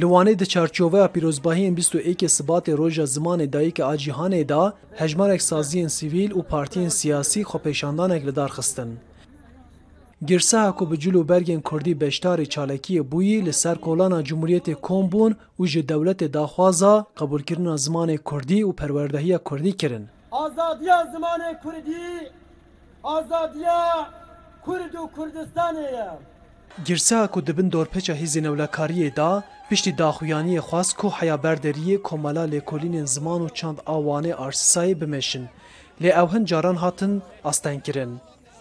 Li Wanê di çarçoveya pîrozbahiyên bîst û êkê Sibatê Roja Zimanê Dayîke a Cîhanê de hejmarek saziyên sivîl û partiyên siyasî xwepêşandanek li dar xistin. Girseha ku bi cil û bergên kurdî beşdarî çalakiyê bûyî li ser kolana Cumhuriyetê kom bûn û ji dewletê daxwaza qebûlkirina zimanê kurdî û perwerdehiya kurdî kirin. Azadiya zimanê kurdî, azadiya Kurd û Kurdistanê ye. Girseha ku di bin dorpêça hêzên ewlekariyê de piştî daxuyaniyê xwest ku heya berderiyê komela lêkolînên ziman û çand a Wanê Arsisayê bimeşin. Lê ew hin caran hatin astengkirin.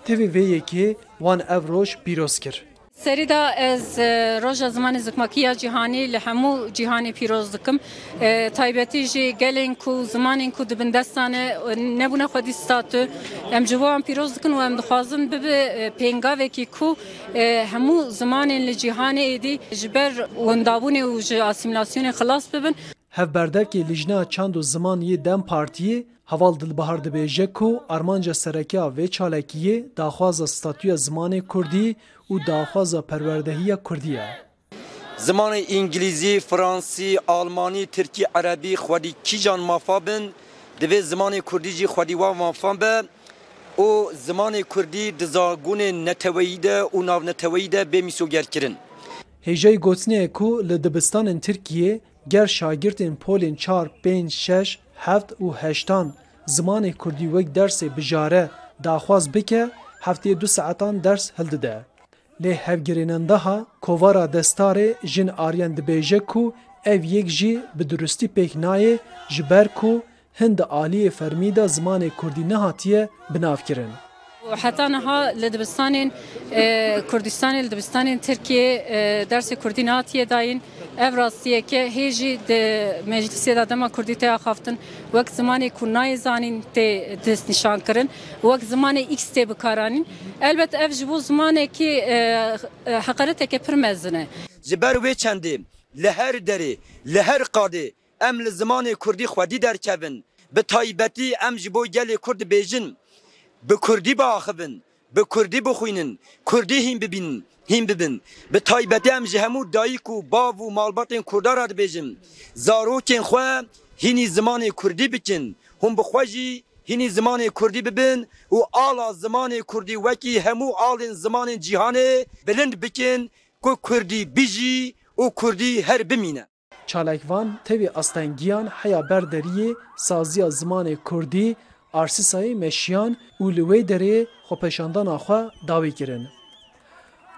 Tevî vê yekê wan ev roj pîroz kir. Serî da ez Roja Zimanê Zikmakî ya Cîhanî li hemû cîhanê pîroz dikim. Taybetî jî gelên ku zimanên ku di bin desta ne nebûne xwedî statu. Em ji bo wan pîroz dikin û em dixwazin bibe pêngavekî ku hemû zimanên li cîhanê êdî ji ber windabûnê û ji asîmîlasyonê xilas bibin. Hevberdevkê Lijna Çand û Ziman yê dem Partiyê Heval Dilbahar dibêje ku armanca sereke ya vê çalakiyê daxwaza statuya zimanê kurdî û daxwaza perwerdehiya kurdî ye. Zimanê îngilîzî, fransî, almanî, tirkî, erebî xwedî kîjan mafa bin, divê zimanê kurdî jî xwedî wan mafa be û zimanê kurdî di zagonê neteweyî de û navneteweyî de bê mîsogerkirin. Hêjayî gotinê ye ku li dibistanên Tirkiyê ger şagirtên polên çar, pênc, şeş, Heft û heştan, Zimanê kurdî wek dersê bijare daxwaz bike, heftê du saetan ders hildide. Lê hevgirênendaha kovara destarê jin ariyen dibêje ku ev yek jî bi duristî pêk nayê ji ber ku hin di aliyê fermî de zimanê kurdî nehatiye binavkirin. Heta niha li dibistanên Kurdistanê, li dibistanên Tirkiyeyê dersê Kurdî nehatiye dayîn. Ev rastiyeke hê jî di meclisê de dema Kurdî tê axaftin wek zimanê ku nayê zanîn tê destnîşan kirin, wek zimanê X tê bikaranîn. Elbet ev ji bo zimanekî heqareteke pir mezin e. Ji ber wê çendê li her derê, li her qadê Em li zimanê kurdî xwedî derkevin, bi taybetî em ji bo gelê kurd dibêjin, bi kurdî biaxivin, bi kurdî bixwînin, kurdî hîn bibînin, hîn bibin. Bi taybetî em ji hemû dayik û bav û malbatên kurdan re dibêjin, zarokên xwe hînî zimanê kurdî bikin, hûn bi xwe jî hînî zimanê kurdî bibin û ala zimanê kurdî wekî hemû alên zimanên cîhanê bilind bikin ku kurdî bijî û kurdî her bimîne. Çalakvan tevî astengiyan heya ber deriyê saziya zimanê kurdî Arsisayê meşiyan û li wê derê xwepeşandana xwe dawî kirin.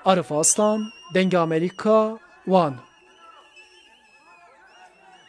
Arif Aslan, Dengê Amerîka, Wan.